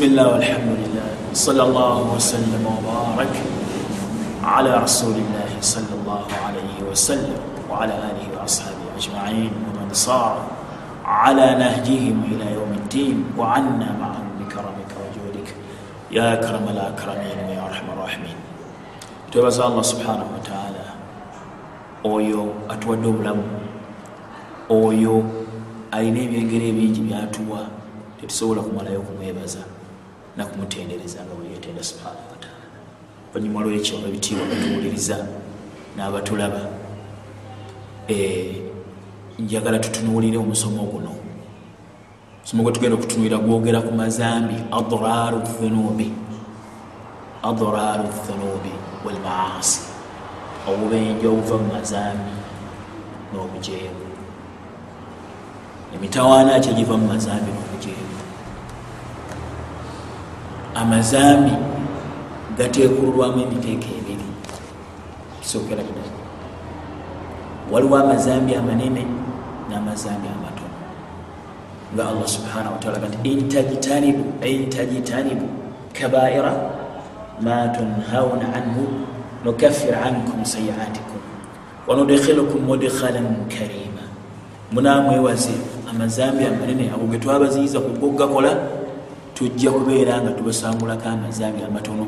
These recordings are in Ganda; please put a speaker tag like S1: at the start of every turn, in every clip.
S1: بسم الله والحمد لله صلى الله وسلم وبارك على رسول الله صلى الله عليه وسلم وعلى آله وأصحابه أجمعين ومن صار على نهجهم إلى يوم الدين وعنا معهم بكرمك وجودك يا أكرم الأكرمين ويا أرحم الراحمين twebaza allah subhanahu wataala oyo atuwadde obulamu oyo alina ebyengero ebingi byatuwa tetusobola kumalayo kumwebaza. Nakumutendereza nga bweyetenda subhanahu wataala oluvannyuma lwekyo ebitiibwa batuwuliriza n'abatulaba njagala tutunuulire omusomo guno. Omusomo gwe tugenda okutunuulira gwogera ku mazambi adraru dhunubi adraru dhunubi walmaasi obubenje obuva mu mazambi n'obujeemu. Emitawaana ki egiva mu mazambi n'obujeemu amazambi gateekululwamu emiteeka ebiri. Kisookera ddala waliwo amazambi amanene n'amazambi amatono. Nga allah subhanahu wataala gati intajitanibu intajitanibu kabaira ma tunhauna anhu nukafir ankum sayiatikum wanudkhilukum mudkhalan karima. Munamwewaze amazambi amanene ago ge twabaziyiza kugogakola tujja kubeera nga tubasangulako amazambi amatono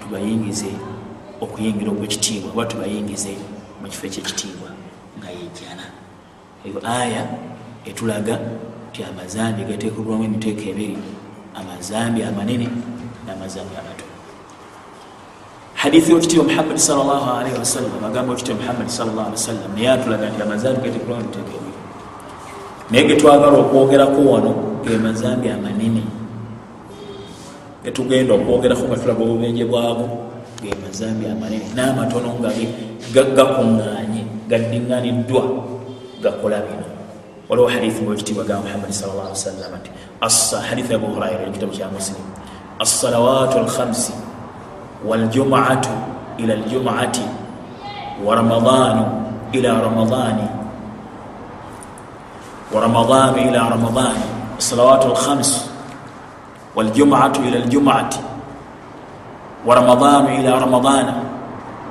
S1: tubayingize okuyingira okwekitiibwa oba tubayingize mu kifo ekyekitiibwa nga yejjana eyo aya etulaga ti amazambi gateekulwamu emiteeko ebiri amazambi amanene n'amazambi amatono. Hadithi yokitiibwa muhammadi salllahalihi wasallam agamba okitiibwa muhammadi salllah ali wasallam naye atulaga nti amazambi gateekulwamu emiteeko ebiri. Naye getwagala okwogerako wano ge mazambi amanene getugenda okwogerako nga tulaga obubenje bwago ge mazambi amanene n'amatono nga gakuŋŋanye gaddiŋŋaniddwa gakola bino. Waliwo hadithi ngekitiibwa ga muhammadi sal llah wasallam nti hadithi abu huraira ekitabu kya muslim. Assalawatu alkhamsi waljumatu ila aljumati wa ramadanu ila ramadani ورمضان إلى رمضان الصلوات الخمس والجمعة إلى الجمعة ورمضان إلى رمضان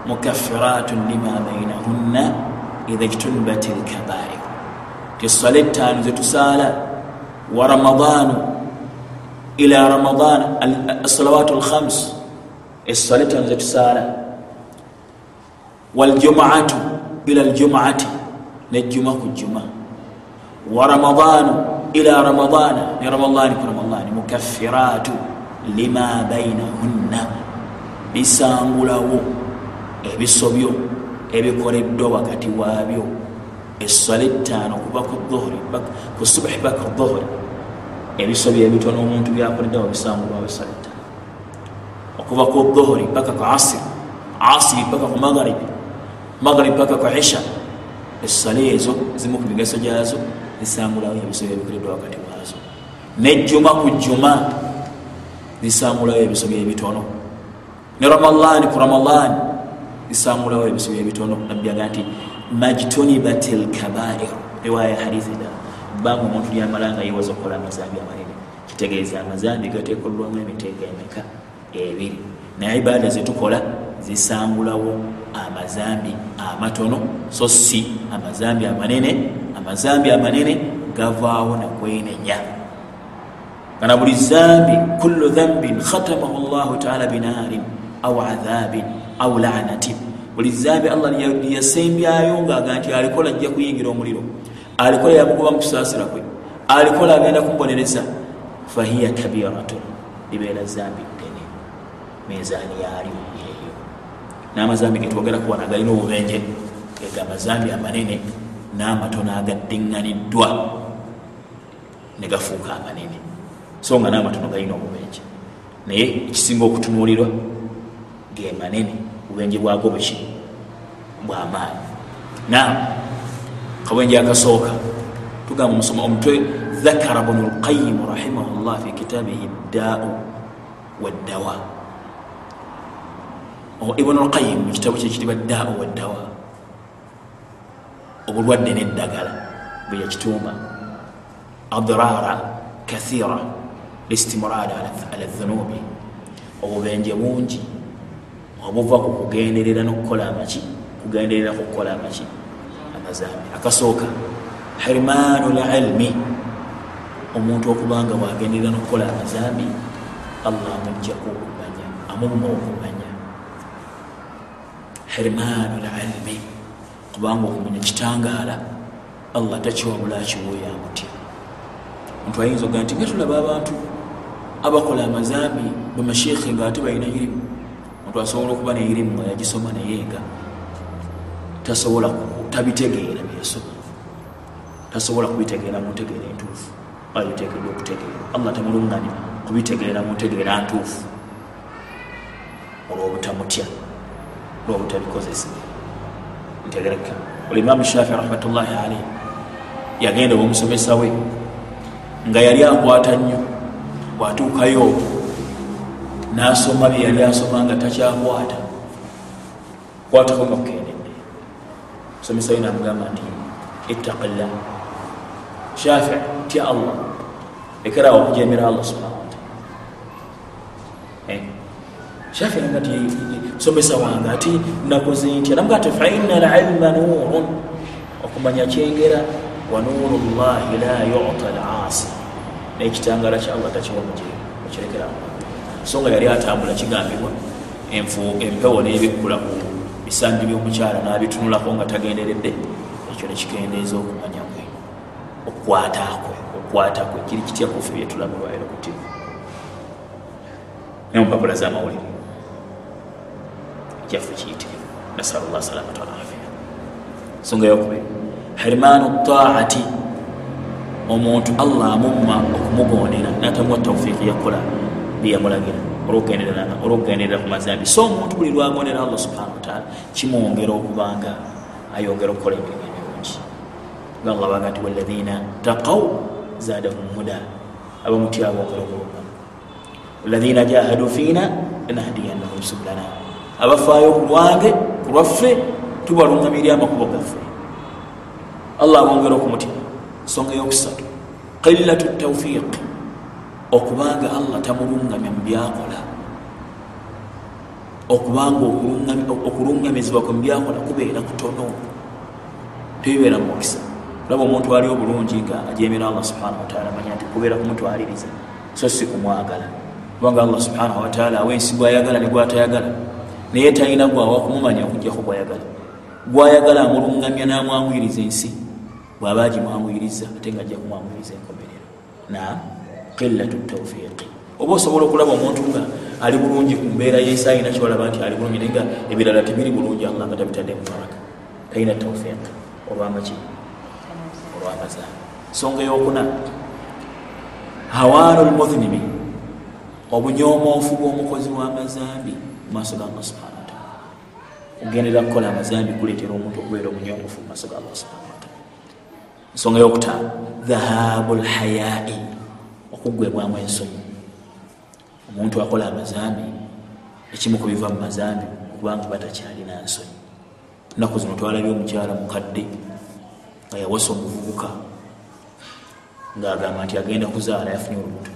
S1: مكفرات لما بينهن إذا اجتنبت الكبائر الصلاة التالي تسالى ورمضان إلى رمضان الصلوات الخمس الصلاة التالي تسالى والجمعة إلى الجمعة نجمة الجمعة ورمضان إلى رمضان لرمضان كرمضان walmukaffiraatu lima bainahunna bisangulawo ebisobyo ebikoleddwa wakati waabyo. Essala ettaano kuba ku subuhi paka dhuhuri. Ebisobyo ebitono omuntu byakoleddawo bisangulawo essala ettaano. Okuva ku dhuhuri paka ku asiri asiri paka ku magharibi magharibi paka ku isha essala ezo zimu ku migaso gyazo zisangulawo ebisobyo ebikoleddwa wakati wa nejjuma ku jjuma zisangulawo ebisobyo ebitono. Ne ramadani ku ramadani zisangulawo ebisobyo ebitono. Nabyaga nti majtunibat lkabair riwaya hadithi da bbanga omuntu lyamala nga yewaza okukola amazambi amanene kitegeeza amazambi gateekolwamu emiteeka emeka? Ebiri. Naye ibaada zetukola zisangulawo amazambi amatono. So si amazambi amanene amazambi amanene gavaawo nakwenenya kana buli zambi kullu dhambin khatamahu llahu taala binaarin au adhabin au lanatin. Buli zambi allah yasembyayo ngaaga nti alikola ajja kuyingira omuliro. Alikola yamukuba mukusaasira kwe. Alikola agenda kumubonereza fahiya kabiratun libeera zambi ddene mezaani yaalyo eyo n'amazambi getwogeraku wana galina obubenje ega amazambi amanene n'amatono agaddiŋŋaniddwa ne gafuuka amanene so nga n'amatono galina obubenje naye ekisinga okutunuulirwa ge manene obubenje bwago buki bwamaanyi. Naam kabwenje akasooka tugamba omusoma omutwe dhakara bunu lqayimu rahimahu llah fi kitabihi ddaau waddawa. Ibunu lqayimu mu kitabu kyekitiba ddaau waddawa. Obulwadde neddagala bwe yakituuma. Adraara kathira listimrad ala dhunubi. Obubenje bungi. Obuva ku kugenderera nokukola amaki kugenderera kukukola amaki. Amazambi akasooka. Hirmanu lilmi omuntu okubanga wagenderera nokukola amazambi allah amugjaku okumanya amumma okumanya hirmanu lilmi kubanga okumanya kitangaala allah takiwabula akiwuyo amutya omuntu ayinza ogaa nti ngetulaba abantu abakola amazambi bwemasheekhe nga ate balina irimu omuntu asobola okuba neirimu nga yagisoma naye nga tasobola tabitegeera byasoma tasobola kubitegeera muntegeera entuufu. Abiteekedwa okutegeera. Allah temulunganya kubitegeera muntegeera ntuufu. Olwobutamutya olwobutabikozesa. Ntegereka. Olimaamu shafi rahmatullahi alaihi yagenda omusomesa we nga yali akwata nnyo bwatuukayo nasoma bye yali asoma nga takyakwata kwatako nga kukendedde musomesa we namugamba nti ittaqillah shafi tya allah. Ekerawo okujemera allah subhana wataala eh? shafi nga ti musomesa wange ati nakoze ntya? Namuga ti faina alilma nurun okumanya kyengera wa nuru llahi la yuta lasi nekitangala kya allah takiwa mukirekerawo so nga yali atambula kigambibwa empewo nebikkula ku bisambi byomukyala nabitunulako nga tagenderedde. Ekyo nekikendeeza okumanya kwe okukwata kwe okukwata kwe. Kiri kitya kufe byetulabulwairo kuti nemupapula zamawulire. Kyaffe kiyitirivu nasal llah salamata walafia ensonga yokubiri. Hirmanu taati omuntu allah amumma okumugondera natamuwa taufiiki yakola byeyamulagira olwokugenderera ku mazambi. So omuntu buli lwagondera allah subhana wataala kimwongera okubanga ayongera okukola emirimu emirungi nga allah baga nti walaina taqaw zadahum huda abamutya bongera obulungamu walaina jahadu fiina lanahdiyannahum subulana abafaayo ku lwange ku lwaffe tubalungamirya amakubo gaffe. Allah abongera okumutya nsonga yokusatu qillatu taufiiq okubanga allah tamulungamya mu byakola. Okubanga okulungamizibwa kwe mubyakola kubeera kutono. Tebibeera mumukisa olaba omuntu ali obulungi nga ajemera allah subhanahu wataala manya nti kubeera kumutwaliriza so si kumwagala. Kubanga allah subhanahu wataala awensi gwayagala negwatayagala naye talina gwawa kumumanya okujjako gwayagala. Gwayagala amulungamya namwanguyiriza ensi bwaba agimwanguyiriza ate nga ajja kumwanguyiriza enkomerero. Na qillatu taufiqi oba osobola okulaba omuntu nga ali bulungi ku mbeera yesaayina kyolaba nti ali bulungi naye nga ebirala tebiri bulungi allah nga tabitadde mufaraka talina taufiq olwamaki olwamazaa nsonga eyokuna. Hawaanu lmuhinibi obunyomoofu bw'omukozi w'amazambi mu maaso ga allah subhana wataala okugendera kukola amazambi kuleetera omuntu okubeera obunyomoofu mu maaso ga allah subhana ensonga yokutaano dhahabu lhayai okuggwebwamu ensonyi omuntu akola amazambi ekimu kubiva mu mazambi kubanga batakyalina nsonyi enaku zino twalabye omukyala mukadde nga yawasa omuvubuka ngaagamba nti agenda kuzaala yafunye olubuto.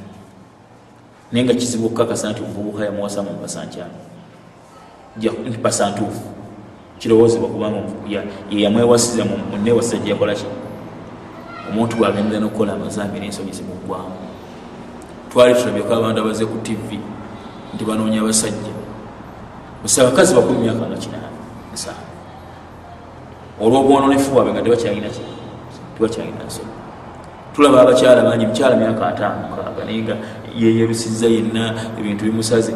S1: Naye nga kizibu okukakasa nti omuvubuka yamuwasa mu mpasankyalo mpasantuufu kirowoozebwa kubanga yeyamwewasiza munewasiza gyeyakolaki omuntu bwagendera nokukola amazambi n'ensonyi zimuggwamu twali tulabyeko abantu abaze ku tivi nti banoonya abasajja. Ose abakazi bakumi myaka nga kinaana nsaano olwobwononefu bwabwe nga tebakyalinaki tebakyalina nsonyi. Tulaba abakyala bangi mukyala myaka ataano mukaaga naye nga yeyerusizza yenna ebintu bimusaze.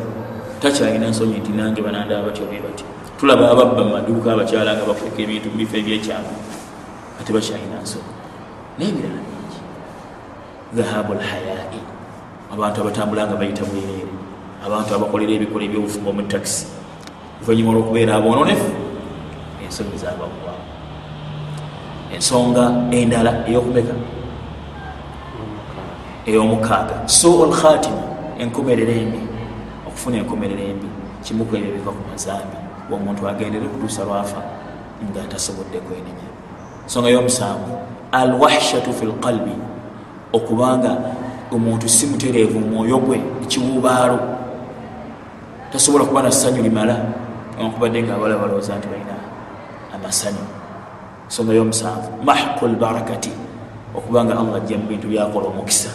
S1: Takyalina nsonyi nti nange banandaba batyo be bati. Tulaba ababba mu maduuka abakyala nga bafuuka ebintu mubifo ebyekyama nga tebakyalina nsonyi nebirala bingi dhahabu lhayai abantu abatambula nga bayita bwereere abantu abakolera ebikola ebyobufumbo mu takisi oluvanyuma olwokubeera aboononefu ensonyi zabagwamu ensonga endala eyokumeka eyomukaaga. Suu lkhatima enkomerera embi. Okufuna enkomerera embi kimuku ebyo biva ku mazambi. Omuntu agendere kutuusa lwafa nga tasobodde kwenenya. Ensonga yomusanvu alwahshatu fi lqalbi okubanga omuntu si mutereevu mumwoyo gwe ekiwubaalo tasobola kuba na ssanyu limala nkubadde nga abala balowooza nti balina amasanyu. Ensonga y'omusanvu mahku lbarakati okubanga allah ajja mu bintu byakola omukisa.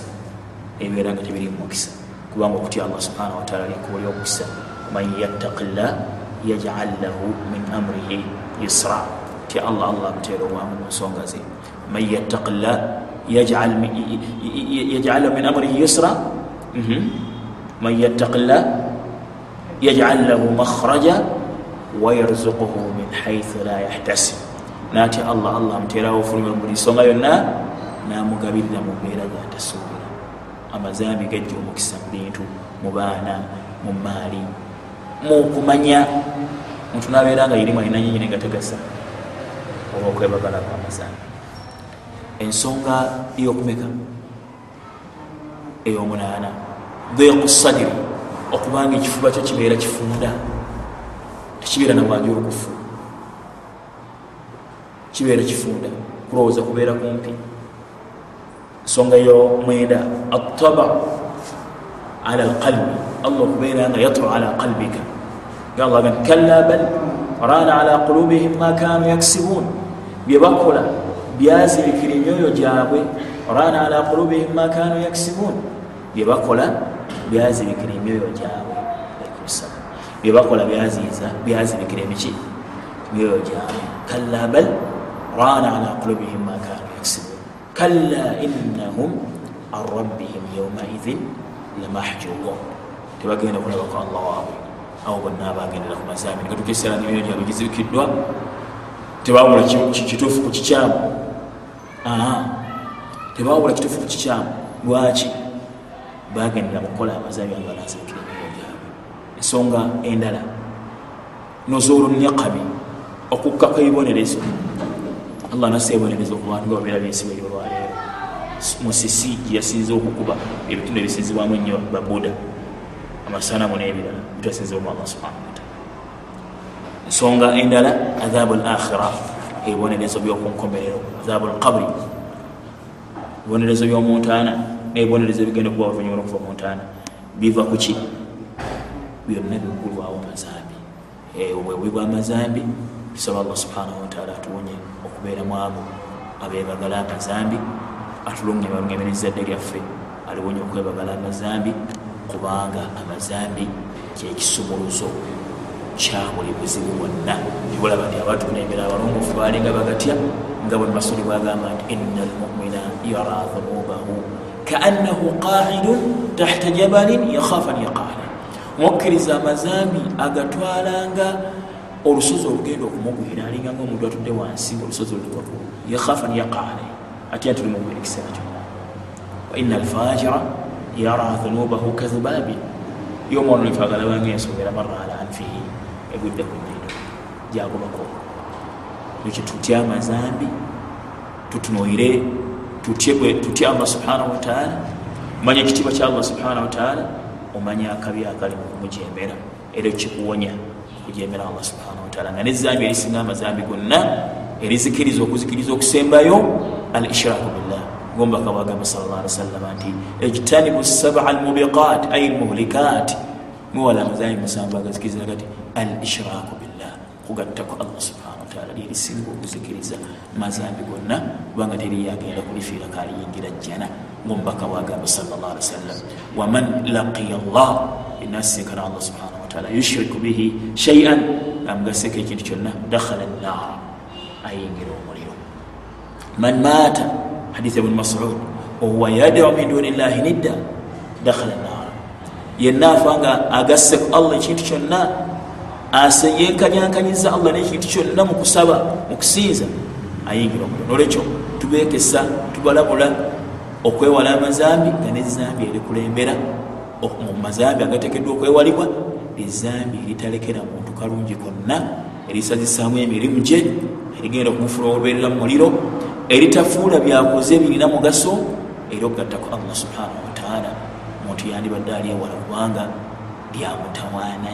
S1: Ebibeera nga tebiri mumukisa kubanga okutya allah subhanahu wataala likubuli omukisa. Man yattaqi llah yajal lahu min amrihi yusra. Tya allah allah amuteera obwamu mu nsonga ze man yattaqi llah yajal lahu min amrihi yusra. Mhm. man yattaqi llah yajal lahu makhraja wayarzuquhu min haithu la yahtasib. Natya allah allah amuteerawo ofulumira buli nsonga yonna namugabirira mu mbeera gatasuubira amazambi gajja omukisa mu bintu mu baana mu maali mukumanya muntu nabeera nga irimu alina nyinyini nga tegasa olwokwebagala kwamazambi ensonga eyokumeka? Eyomunaana. Dhiqu sadiri okubanga ekifuba kyo kibeera kifunda tekibeera namwanji olukufu. Kibeera kifunda kulowooza kubeera kumpi. Ensonga yo mwenda ataba ala alqalbi allah okubeera nga yatru ala qalbika. Ngaaga nti kalla bal rana ala qulubihim ma kanu yaksibuun byebakola byazibikira emyoyo gyabwe rana ala qulubihim ma kanu yaksibuun byebakola byazibikira emyoyo gyabwe. Byebakola byaziiza byazibikira emiki? Emyoyo gyabwe. Kalla bal rana ala qulubihim makanu yaksibun kalla innahum an rabbihim yaumaidhin lamahjubun. Tebagenda kulabako allah waabwe abo bonna abagendera ku mazambi. Nikatukeseera nemyoyo gyabwe gizibikiddwa tebawula kituufu ku kikyamu tebawula kituufu ku kikyamu lwaki? Bagendera mukukola amazaabi abalazibukira emyoyo gyabwe ensonga endala. Nozulu niqami okukka kweibonerezo allah nasa ebonerezo okubantu nga babeera byensiba eryolwaleero musisi gyeyasinza okukuba ebitundu ebisinzibwamu ennyo babuda amasanamu n'ebirala bitwasinzibwamu allah subhanahu wataala ensonga endala adhabu l akhira ebibonerezo byokunkomerero adhabu lqabri ebibonerezo byomuntaana nebibonerezo ebigenda okuba oluvanyuma lwokuva mu ntaana. Biva kuki byonna bigulwawo mazambi obwewi bwamazambi tusaba allah subhanahu wataala atuwonye okubeera mu abo abebagala amazambi atulunge balungemeriza dde lyaffe. Aliwonye okwebagala amazambi kubanga amazambi kyekisumuluzo kya buli buzibu bwonna tibulaba nti abatukulembera abalongofu balinga bagatya nga bwe masuli bwagamba nti ina almumina yara dhunubahu kaannahu qaidun tahta jabalin yakhafa an yaqala. Mukkiriza amazambi agatwalanga olusozi olugenda okumugwira alinganga omuntu atudde wansi olusozi oluliwagulu yakhafa an yaqala. Atya tulimugwira ekiseera kyonna. Waina alfajira yara dhunubahu kadhubabi yomwana olifagalabanga ensogera marra ala anfihi egudde ku nyindo gyagobako ekyo tutya amazambi tutunoire tutya allah subhanahu wataala omanya ekitiibwa kya allah subhanahu wataala omanya akabi akali mukumujembera era kikuwonya okujembera allah subhanahu wataala nga nezambi erisinga amazambi gonna erizikiriza okuzikiriza okusembayo al ishraku billah gombaka bwagamba sal llah ali wasallama nti ejtanibu saba almubiqat ay lmuhlikat muwala amazambi musanvu agazikiriza gati al ishraku billah. Kugattako allah subhanahu wataala lyerisinga okuzikiriza mazambi gonna kubanga teriyagenda kulifiira kaliyingira jjana ngaomubaka ali wasallam. Waman laqiya llah enasinkana allah subhanahu wataala yushriku bihi shaian amugaseko ekintu kyonna dakhala nar ayingira omuliro. Man maata hadith ibuni masud wahuwa yadau min duni llahi nidda dakhala nar yenna afanga agasseku allah ekintu kyonna aseyenkanyankanyiza allah nekintu kyonna mukusaba mukusinza ayingira omuliro nolwekyo tubekesa tubalabula okwewala amazambi nga nezambi erikulembera mu mazambi agatekeddwa okwewalibwa ezambi eritalekera muntu kalungi konna erisazisaamu emirimu gye erigenda okumufula oluberera mu muliro eritafuula byakoze birina mugaso era okugattako allah subhanahu wataala omuntu yandibadde alyewala kubanga lyamutawaana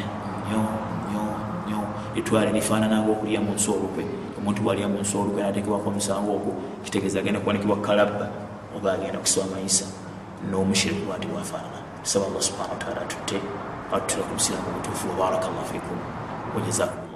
S1: nyo nyo nyo. Etwale lifaanananga okulya mu nsi olukwe. Omuntu bwalya mu nsi olukwe natekebwako omusango ogwo kitegeeza agenda kuwanikibwa kalabba oba agenda kusiba mayisa n'omushiriku bwati bwafaanana. Tusaba allah subhana wataala tutte atutira ku busiramu obutuufu wabaraka llah fikum wajazakum